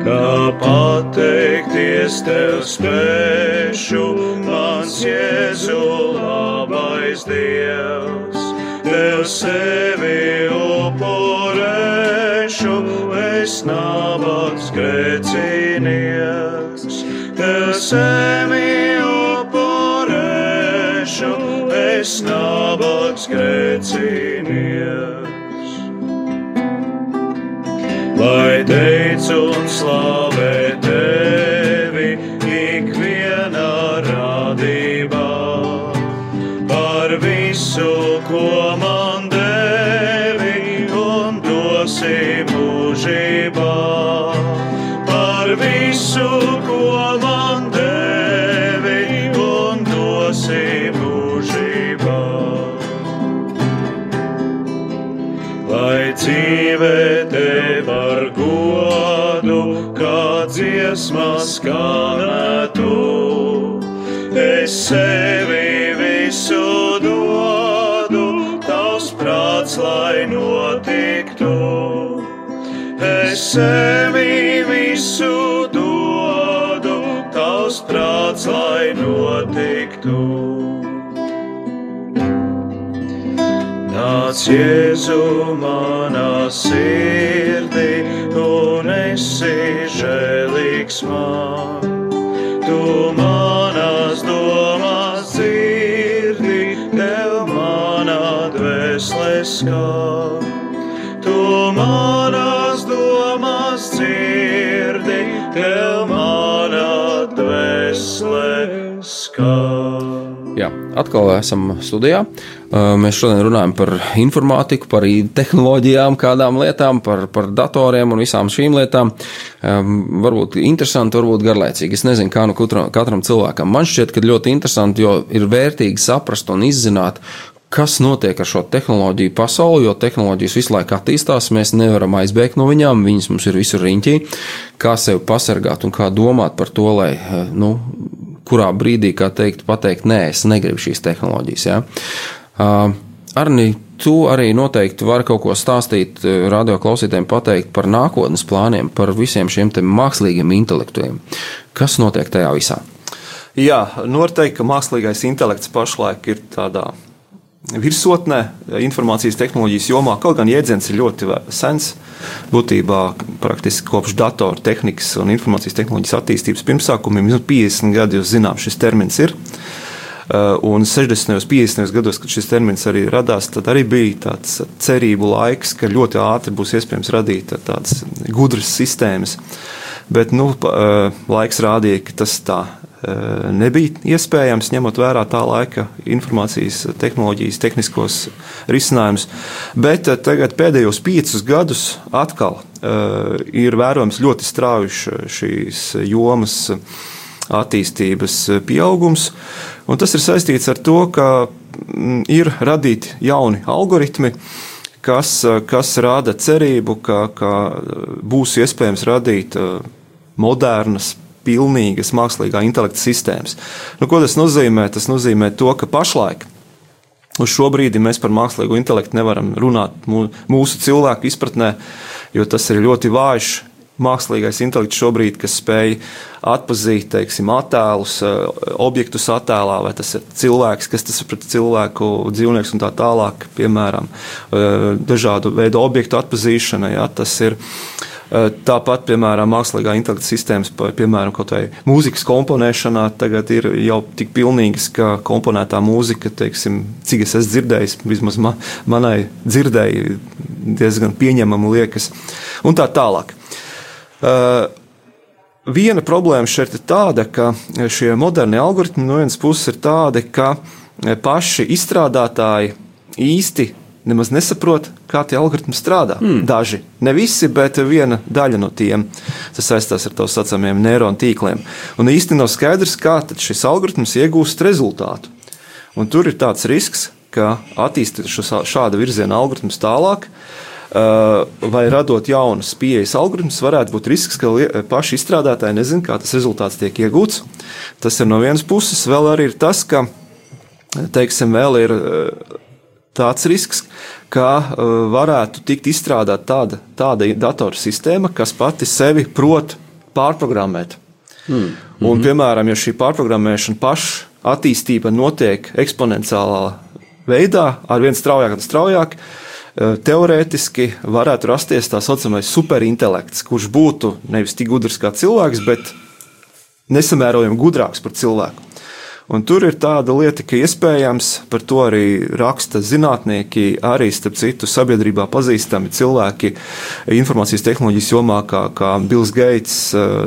Kā pateikt pateikties tev spēšu, mans Jēzu labais Dievs. Tev sevi es nabaks grēcinieks. Tev sevi upurēšu, es nabaks grēcinieks. Dziesmā skanētu. Es sevi visu dodu, tavs prāts, lai notiktu. Es sevi visu dodu, tavs prāts, lai notiktu. Nāc, Jēzu, manā sirdī, un esi žēlīgs man. Tu manās domās dzirdi, tev manā dvēselē skan. Tu manās domās dzirdi, tev manā dvēselē skan. Jā, atkal esam studijā. Mēs šodien runājam par informātiku, par tehnoloģijām, kādām lietām, par, par datoriem un visām šīm lietām. Varbūt interesanti, varbūt garlaicīgi. Es nezinu, kā nu katram, katram cilvēkam. Man šķiet, ka ļoti interesanti, jo ir vērtīgi saprast un izzināt, kas notiek ar šo tehnoloģiju pasauli, jo tehnoloģijas visu laiku attīstās, mēs nevaram aizbēgt no viņām, viņas mums ir visur riņķī. Kā sevi pasargāt un kā domāt par to, lai, nu, kurā brīdī, teikt, pateikt, nē, es negribu šīs tehnoloģijas. Ja? Arni, tu arī noteikti vari kaut ko stāstīt radio klausītājiem, pateikt par nākotnes plāniem, par visiem šiem mākslīgiem intelektiem. Kas notiek tajā visā? Jā, noteikti, ka mākslīgais intelekts pašlaik ir tādā virsotnē, informācijas tehnoloģijas jomā. Kaut gan jēdziens ir ļoti sens, būtībā praktiski kopš datoru tehnikas un informācijas tehnoloģijas attīstības pirmsākumiem, jau 50 gadi jūs zinām, šis termins ir. Uh, Un 60. un 50. gados, kad šis termins arī radās, tad arī bija tāds cerību laiks, ka ļoti ātri būs iespējams radīt tādas gudras sistēmas. Bet nu, uh, laiks rādīja, ka tas tā nebija iespējams, ņemot vērā tā laika informācijas tehnoloģijas, tehniskos risinājumus. Bet uh, tagad pēdējos piecus gadus atkal uh, ir vērojams ļoti strauji šīs jomas attīstības pieaugums. Un tas ir saistīts ar to, ka mm, ir radīti jauni algoritmi, kas, kas rada cerību, ka, ka būs iespējams radīt eh, modernas, pilnīgas mākslīgā intelekta sistēmas. Nu, ko tas nozīmē? Tas nozīmē to, ka pašlaik Uz šo brīdi mēs par mākslīgo intelektu nevaram runāt mū- mūsu cilvēku izpratnē, jo tas ir ļoti vājš. Mākslīgais intelekts šobrīd, kas spēj atpazīt teiksim, attēlus, eh, objektus attēlā, vai tas ir cilvēks, kas tas ir pret cilvēku, dzīvnieks un tā tālāk, piemēram, eh, dažādu veidu objektu atpazīšana. Ja, tas ir Eh, Tāpat, piemēram, mākslīgā intelekta sistēmas, piemēram, kaut vai mūzikas komponēšanā, tagad ir jau tik pilnīgas, ka komponētā mūzika, teiksim, cik es esmu dzirdējis, vismaz ma, manai dzirdēji, diezgan pieņemama liekas, un tā tālāk. Uh, Viena problēma šeit ir tāda, ka šie modernie algoritmi no vienas puses ir tādi, ka paši izstrādātāji īsti nemaz nesaprot, kā tie algoritmi strādā. Mm. Daži, ne visi, bet viena daļa no tiem. Tas saistās ar tā saucamiem neironu tīkliem. Un īsti nav skaidrs, kā šis algoritms iegūst rezultātu. Un tur ir tāds risks, ka attīstot šāda virziena algoritmus tālāk, vai radot jaunas pieejas algoritmus, varētu būt risks, ka paši izstrādātāji nezina, kā tas rezultāts tiek iegūts. Tas ir no vienas puses, vēl arī ir tas, ka teiksim, vēl ir tāds risks, ka uh, varētu tikt izstrādāta tāda, tāda datorsistēma, kas pati sevi prot pārprogrammēt. Hmm. Un, piemēram, ja šī pārprogrammēšana paša attīstība notiek eksponenciālā veidā, ar vien straujāk un straujāk, eh, teorētiski varētu rasties tā saucamais superintelekts, kurš būtu nevis tik gudrs kā cilvēks, bet nesamērojami gudrāks par cilvēku. Un tur ir tāda lieta, ka iespējams par to arī raksta zinātnieki, arī starp citu sabiedrībā pazīstami cilvēki informācijas tehnoloģijas jomā, kā, kā Bills Gates,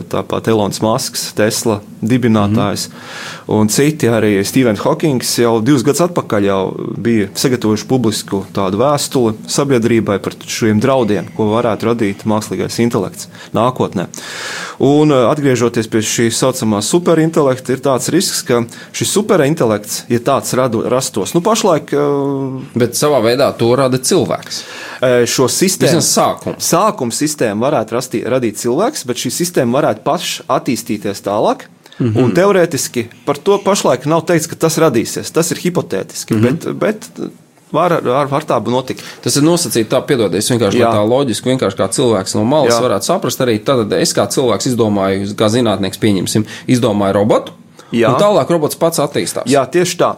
tāpat Elonas Masks, Tesla dibinātājs mm. un citi. Arī Stevens Hawkings jau divus gadus atpakaļ jau bija sagatavojuši publisku tādu vēstuli sabiedrībai par šiem draudiem, ko varētu radīt mākslīgais intelekts nākotnē. Un atgriežoties pie šī saucamā superintelekta, ir tāds risks, ka šis superintelekts, ja tāds radu, rastos, nu pašlaik. Bet savā veidā to rada cilvēks. E, Šo sistēmu sākums. sākuma sistēmu varētu rastī, radīt cilvēks, bet šī sistēma varētu paša attīstīties tālāk. Mm -hmm. Un teorētiski par to pašlaik nav teikts, ka tas radīsies. Tas ir hipotētiski, mm -hmm. bet, bet var, var, var tā notikt. Tas ir nosacīts tā, piedodies, vienkārši Jā. tā loģiski, vienkārši kā cilvēks no malas Jā. Varētu saprast. Arī tad es kā cilvēks izdomāju, kā zinātnieks, pieņemsim, izdomāju robotu. Jā. Un tālāk robots pats attīstās. Jā, tieši tā.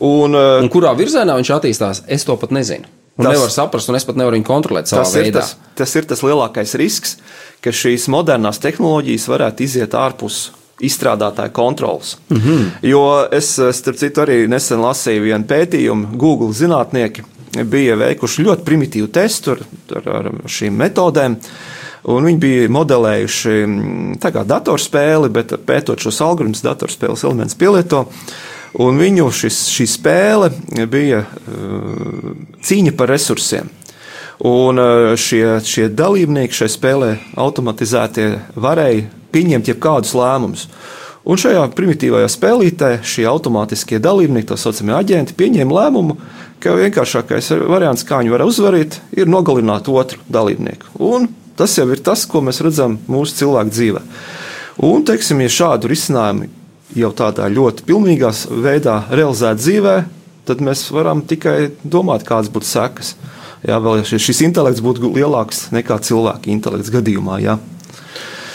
Un, e, Un kurā virzienā viņš attīstās, es to pat nezinu. Un Tas- nevaru saprast, un es pat nevaru viņu kontrolēt savā tas, ir veidā. tas, tas ir tas lielākais risks, ka šīs modernās tehnoloģijas varētu iziet ārpus izstrādātāja kontrolas. Mm. -hmm. Jo es, eh, starp citu, arī nesen lasīju vienu pētījumu. Google zinātnieki bija veikuši ļoti primitīvu testu ar, ar, ar šīm metodēm. Un viņi bija modelējuši mm, datorspēli, bet pētot šos algoritmus, datorspēles elementus pielieto. Un viņu šis, šī spēle bija uh, cīņa par resursiem. Un uh, šie, šie dalībnieki šai spēlē automatizētie varēja pieņemt jebkādus lēmumus. Un šajā primitīvajā spēlītē šie automātiskie dalībnieki, tā saucamie aģenti, pieņēma lēmumu, ka vienkāršākais variants, kā viņi var uzvarēt, ir nogalināt otru dalībnieku. Un tas jau ir tas, ko mēs redzam mūsu cilvēku dzīvē. Un, teiksim, ja šādu risinājumu jau tādā ļoti pilnīgā veidā realizēt dzīvē, tad mēs varam tikai domāt, kādas būtu sekas. Jā, vēl ja šis- intelekts būtu lielāks nekā cilvēka intelekts gadījumā. Jā.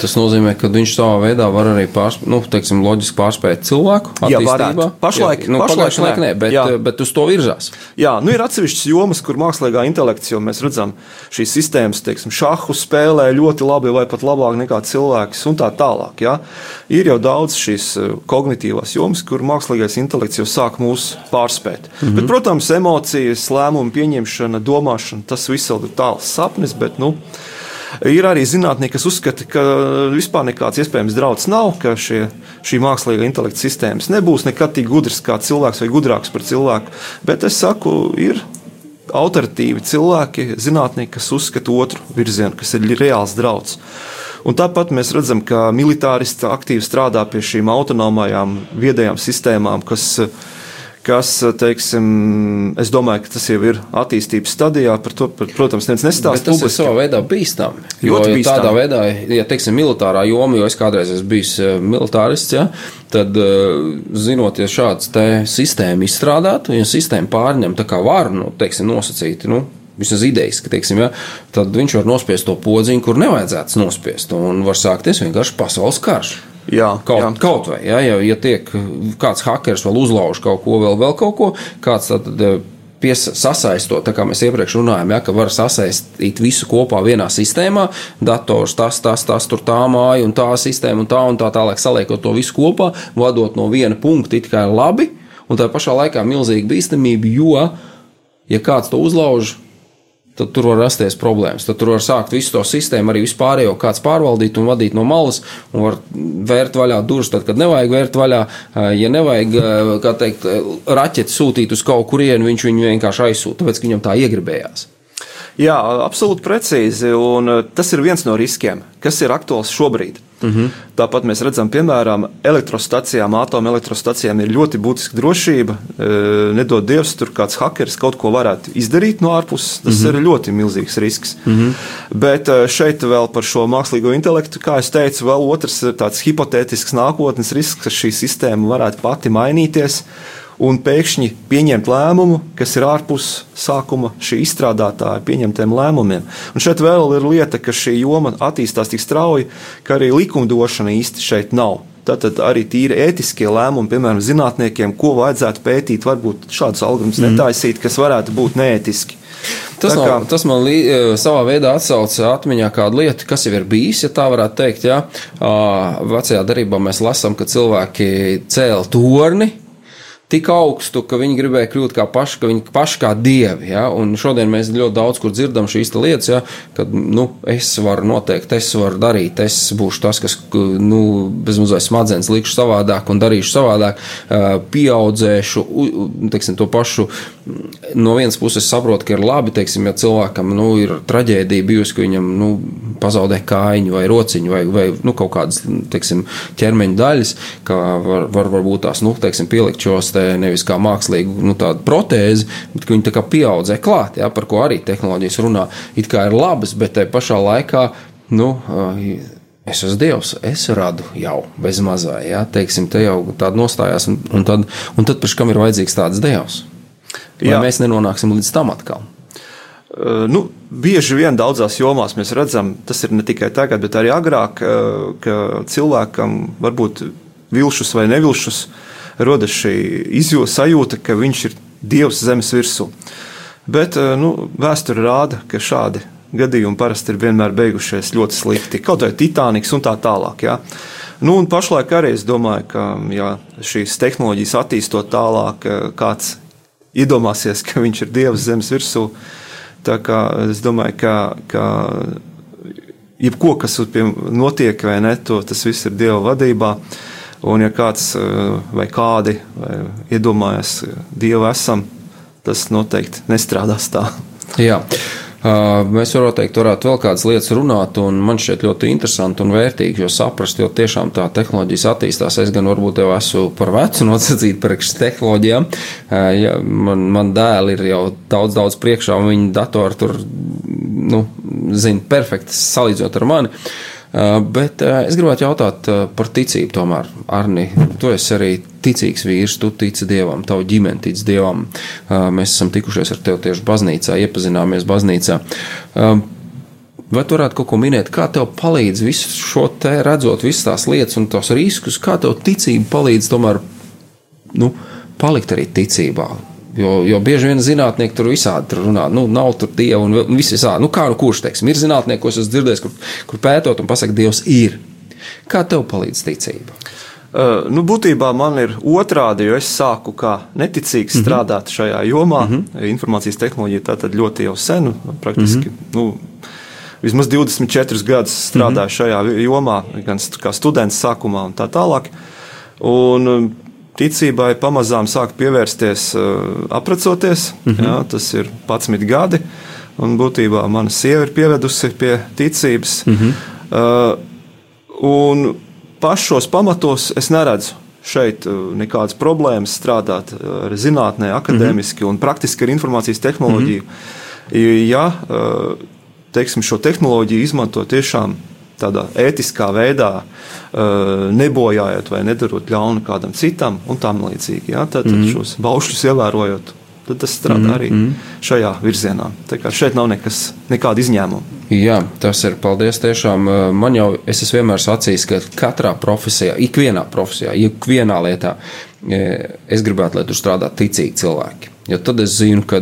Tas nozīmē, ka viņš savā veidā var arī pārspēt, nu, teiksim, loģiski pārspēt cilvēku Jā, varētu. Pašlaik- Jā, nu, pašlaik pašlaik nē. nē, bet, Jā. bet uz to virzās. Jā, nu ir atsevišķas jomas, kur mākslīgā intelekts, jo mēs redzam, šīs sistēmas, teiksim, šahu spēlē ļoti labi vai pat labāk nekā cilvēks un tā tālāk. Jā. Ir jau daudz šīs eh, kognitīvās jomas, kur mākslīgais intelekts jau sāk mūs pārspēt. Mm -hmm. bet, protams, emocijas, lēmumu pieņemšana, domāšana, tas viss vēl ir tāls sapnis, bet, nu, Ir arī zinātnieki, kas uzskata, ka vispār nekāds iespējams draudz nav, ka šie, šī mākslīgā intelekta sistēmas nebūs nekad tik gudrs kā cilvēks vai gudrāks par cilvēku. Bet es saku, ir autoritīvi cilvēki, zinātnieki, kas uzskata otru virzienu, kas ir reāls draudz. Un tāpat mēs redzam, ka militāristi aktīvi strādā pie šīm autonomajām viedajām sistēmām, kas, kas teiksim, es domāju, ka tas jau ir attīstības stadijā. Par to, par, protams, neviens nestāsta tas ir publiski. savā veidā bīstami. Jo, jo bīstami. tādā veidā, ja teiksim, militārā joma, jo es kādreiz esmu bijis eh, militārists, ja, tad eh, zinot, ja šāds te sistēma izstrādātu, ja sistēma pārņem tā kā var, nu, teiksim, nosacīti, nu, vismaz idejas, ka, teiksim, ja, tad viņš var nospiest to podziņu, kur nevajadzētu nospiest, un var sākties vienkārši pasaules karš. Jā, Kaut, jā. kaut vai, ja, ja, ja tiek kāds hackers vēl uzlauž kaut ko, vēl, vēl kaut ko, kāds tad eh, pies, sasaistot, tā kā mēs iepriekš runājām, ja, ka var sasaistīt visu kopā vienā sistēmā, dators, tas, tas, tas, tur tā māja un tā sistēma un tā un tā tālāk saliekot to visu kopā, vadot no viena punkta it kā ir labi, un tā pašā laikā milzīga bīstamība, jo, ja kāds to uzlauž, tad tur var rasties problēmas. Tad tur var sākt visu to sistēmu, arī vispārējo kāds pārvaldīt un vadīt no malas, un var vērt vaļā durvis, tad, kad nevajag vērt vaļā. Eh, Ja nevajag, eh, kā teikt, eh, raķeti sūtīt uz kaut kurienu, viņš viņu vienkārši aizsūta, tāpēc, ka viņam tā iegribējās. Jā, absolūti precīzi. Un uh, tas ir viens no riskiem, kas ir aktuāls šobrīd. Mm -hmm. Tāpat mēs redzam, piemēram, elektrostacijām, atomelektrostacijām ir ļoti būtiska drošība. E, Nedod Dievs, tur kāds hackers kaut ko varētu izdarīt no ārpuses. Tas mm -hmm. ir ļoti milzīgs risks. Mm -hmm. Bet e, šeit vēl par šo mākslīgo intelektu, kā jau teicu, vēl otrs tāds hipotētisks nākotnes risks, ka šī sistēma varētu pati mainīties un pēkšņi pieņemt lēmumu, kas ir ārpus sākuma šī izstrādātāja pieņemtiem lēmumiem. Un šeit vēl ir lieta, ka šī joma attīstās tik strauji, ka arī likumdošana īsti šeit nav. Tātad arī tīri ētiskie lēmumi, piemēram, zinātniekiem, ko vajadzētu pētīt, varbūt šādus algoritmus mm. netaisīt, kas varētu būt neētiski. Tas, Tā nav, kā- tas man lī, eh, savā veidā atsauca atmiņā kādu lietu, kas jau ir bijis, ja tā varētu teikt. Ja? Ā, Vecajā darbā mēs lasām, ka cilvēki cēla torni. Tik augstu, ka viņi gribēja kļūt kā paši, ka viņi paši kā dievi. Ja? Un šodien mēs ļoti daudz kur dzirdam šīs lietas, ja? kad nu, es varu noteikt, es varu darīt, es būšu tas, kas nu, bezmazliet smadzenes likšu savādāk un darīšu savādāk, pieaudzēšu teiksim, to pašu. No vienas puses saprotu, ka ir labi, teiksim, ja cilvēkam nu, ir traģēdija bijusi, ka viņam nu, pazaudē kājiņu vai rociņu vai, vai nu, kaut kādas teiksim, ķermeņa daļas, ka var, var varbūt tās nu, teiksim, pielikt šos te nevis kā mākslīgu nu, protēzi, bet viņi tā kā pieaudzē klāt, ja, par ko arī tehnoloģijas runā. It kā ir labas, bet tajā pašā laikā. Nu, Es esmu Dievs, es radu jau bez mazā, ja teiksim, te jau tāda nostājās, un, un tad, un tad pēc kam ir vajadzīgs tāds Dievs? Lai Jā. mēs nenonāksim līdz tam atkal. Nu, bieži vien daudzās jomās mēs redzam, tas ir ne tikai tagad, bet arī agrāk, ka cilvēkam varbūt vilšus vai nevilšus rodas šī sajūta, ka viņš ir Dievs zemes virsū. Bet uh, nu, vēsture rāda, ka šādi gadījumi parasti ir vienmēr beigušies ļoti slikti. Kaut arī Titaniks un tā tālāk. Jā. Nu, un pašlaik arī es domāju, ka jā, šīs tehnoloģijas attīstot tālāk, kāds iedomāsies, ka viņš ir Dievs zemes virsū. Tā kā es domāju, ka, ka jebko, kas notiek ne, to, tas viss ir Dieva vadībā. Un ja kāds vai kādi vai iedomājas Dievu esam, tas noteikti nestrādās tā. Jā. Mēs noteikti varētu vēl kādas lietas runāt, un man šķiet ļoti interesanti un vērtīgi, jo saprast, jo tiešām tā tehnoloģijas attīstās. Es gan varbūt jau esmu par vecu nosacīt priekš tehnoloģijām. Ja, man, man dēli ir jau daudz, daudz priekšā, un viņi datori tur, nu, zina, perfekti salīdzinot ar mani. Uh, bet uh, es gribētu jautāt uh, par ticību, tomēr, Arni. Tu esi arī ticīgs vīrs, tu tici dievam, tavu ģimeni tic dievam. Mēs esam tikušies ar tevi tieši baznīcā, iepazināmies baznīcā. Vai tu varētu kaut ko minēt, kā tev palīdz visu šo te redzot, visas tās lietas un tos riskus, kā tev ticība palīdz tomēr nu, palikt arī ticībā? Jo, jo bieži vien zinātnieki tur visādi tur runā, nu, nav tur dieva un viss visādi. Nu, kā nu kurš, teiksim, ir zinātnieki, ko es dzirdēju, kur, kur pētot un pasakot, Dievs ir. Kā tev palīdz ticība? Uh, nu, būtībā man ir otrādi, jo es sāku kā neticīgs mm -hmm. strādāt šajā jomā. Mm -hmm. Informācijas tehnoloģija tā tad ļoti jau sen, praktiski. Mm -hmm. nu, Vismaz 24 gadus strādāju mm -hmm. šajā jomā, gan kā students sākumā un tā tālāk. Un ticībai pamazām sāk pievērsties uh, aprecoties. Mm -hmm. jā, tas ir 11 gadi, un būtībā mana sieva ir pievedusi pie ticības. Mm -hmm. uh, un pašos pamatos es neredzu šeit uh, nekādas problēmas strādāt ar zinātnē, akadēmiski mm -hmm. un praktiski ar informācijas tehnoloģiju. Mm -hmm. Ja teiksim, šo tehnoloģiju izmanto tiešām tādā ētiskā veidā, nebojājot vai nedarot ļaunu kādam citam un tam līdzīgi, ja, tad, tad mm šos baušļus ievērojot tad tas strādā mm -hmm. arī mhm. šajā virzienā. Tā kā šeit nav nekas, nekāda izņēmuma. Jā, tas ir paldies. Tiešām man jau, es vienmēr sacījis, ka katrā profesijā, ikvienā profesijā, ikvienā lietā, es gribētu, lai tur strādā ticīgi cilvēki. Jo tad es zinu, ka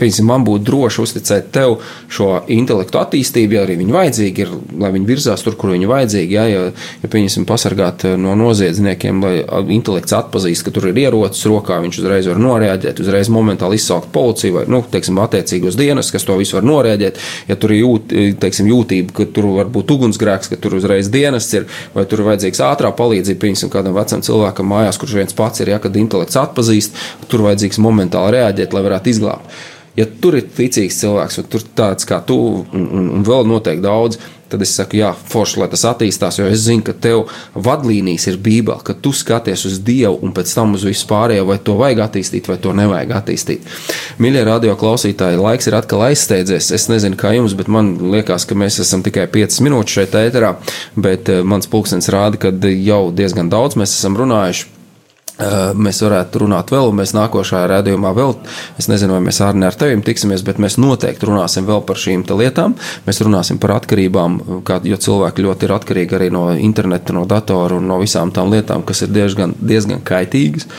piemēram, man būtu droši uzticēt tev šo intelektu attīstību, ja arī viņi vajadzīgi ir, lai viņi virzās tur, kur viņi vajadzīgi. Ja, ja, ja pieņemsim, pasargāt eh, no noziedzniekiem, lai intelekts atpazīst, ka tur ir ierocis rokā, viņš uzreiz var noreaģēt, uzreiz momentāli izsaukt policiju vai, nu, teiksim, attiecīgos dienas, kas to visu var noreaģēt. Ja tur ir jūt, teiksim, jūtība, ka tur var būt ugunsgrēks, ka tur uzreiz dienas ir, vai tur ir vajadzīgs ātrā palīdzība, pieņemsim, kādam vecam cilvēkam mājās, kurš viens pats ir, ja, kad intelekts atpazīst, tur vajadzīgs momentāli reaģēt, lai varētu izglābt ja tur ir ticīgs cilvēks, un tur tāds kā tu, un, un, un vēl noteikti daudz, tad es saku, jā, forši, lai tas attīstās, jo es zinu, ka tev vadlīnijas ir Bībele, ka tu skaties uz Dievu un pēc tam uz visu pārējo, vai to vajag attīstīt, vai to nevajag attīstīt. Mīļie radio klausītāji, laiks ir atkal aizsteidzies. Es nezinu, kā jums, bet man liekas, ka mēs esam tikai 5 minūtes šeit ēterā, bet eh, mans pulkstenis rāda, ka jau diezgan daudz mēs esam runājuši. Mēs varētu runāt vēl, un mēs nākošajā redzējumā vēl, es nezinu, vai mēs arī ar tevi tiksimies, bet mēs noteikti runāsim vēl par šīm lietām. Mēs runāsim par atkarībām, kā, jo cilvēki ļoti ir atkarīgi arī no interneta, no datora un no visām tām lietām, kas ir diezgan, diezgan kaitīgas,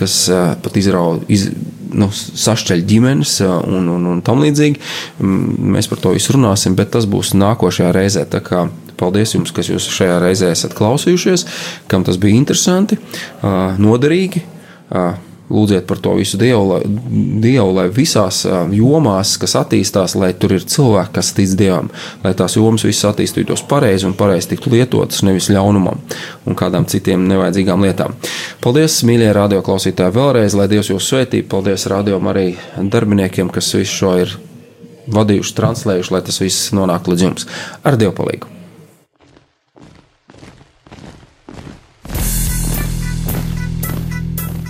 kas pat izrauj. Iz, nu, sašķeļ ģimenes un, un, un tam līdzīgi. Mēs par to visu runāsim, bet tas būs nākošajā reizē. Paldies jums, kas jūs šajā reizē esat klausījušies, kam tas bija interesanti, noderīgi. Lūdziet par to visu Dievu, lai, Dievu, lai visās jomās, kas attīstās, lai tur ir cilvēki, kas tic Dievam, lai tās jomas visas attīstītos pareizi un pareizi tiktu lietotas, nevis ļaunumam un kādām citiem nevajadzīgām lietām. Paldies, mīļie radioklausītāji, vēlreiz, lai Dievs jūs svētī. Paldies radio arī darbiniekiem, kas visu šo ir vadījuši, translējuši, lai tas viss nonāk līdz jums. Ar Dievu palīdzību!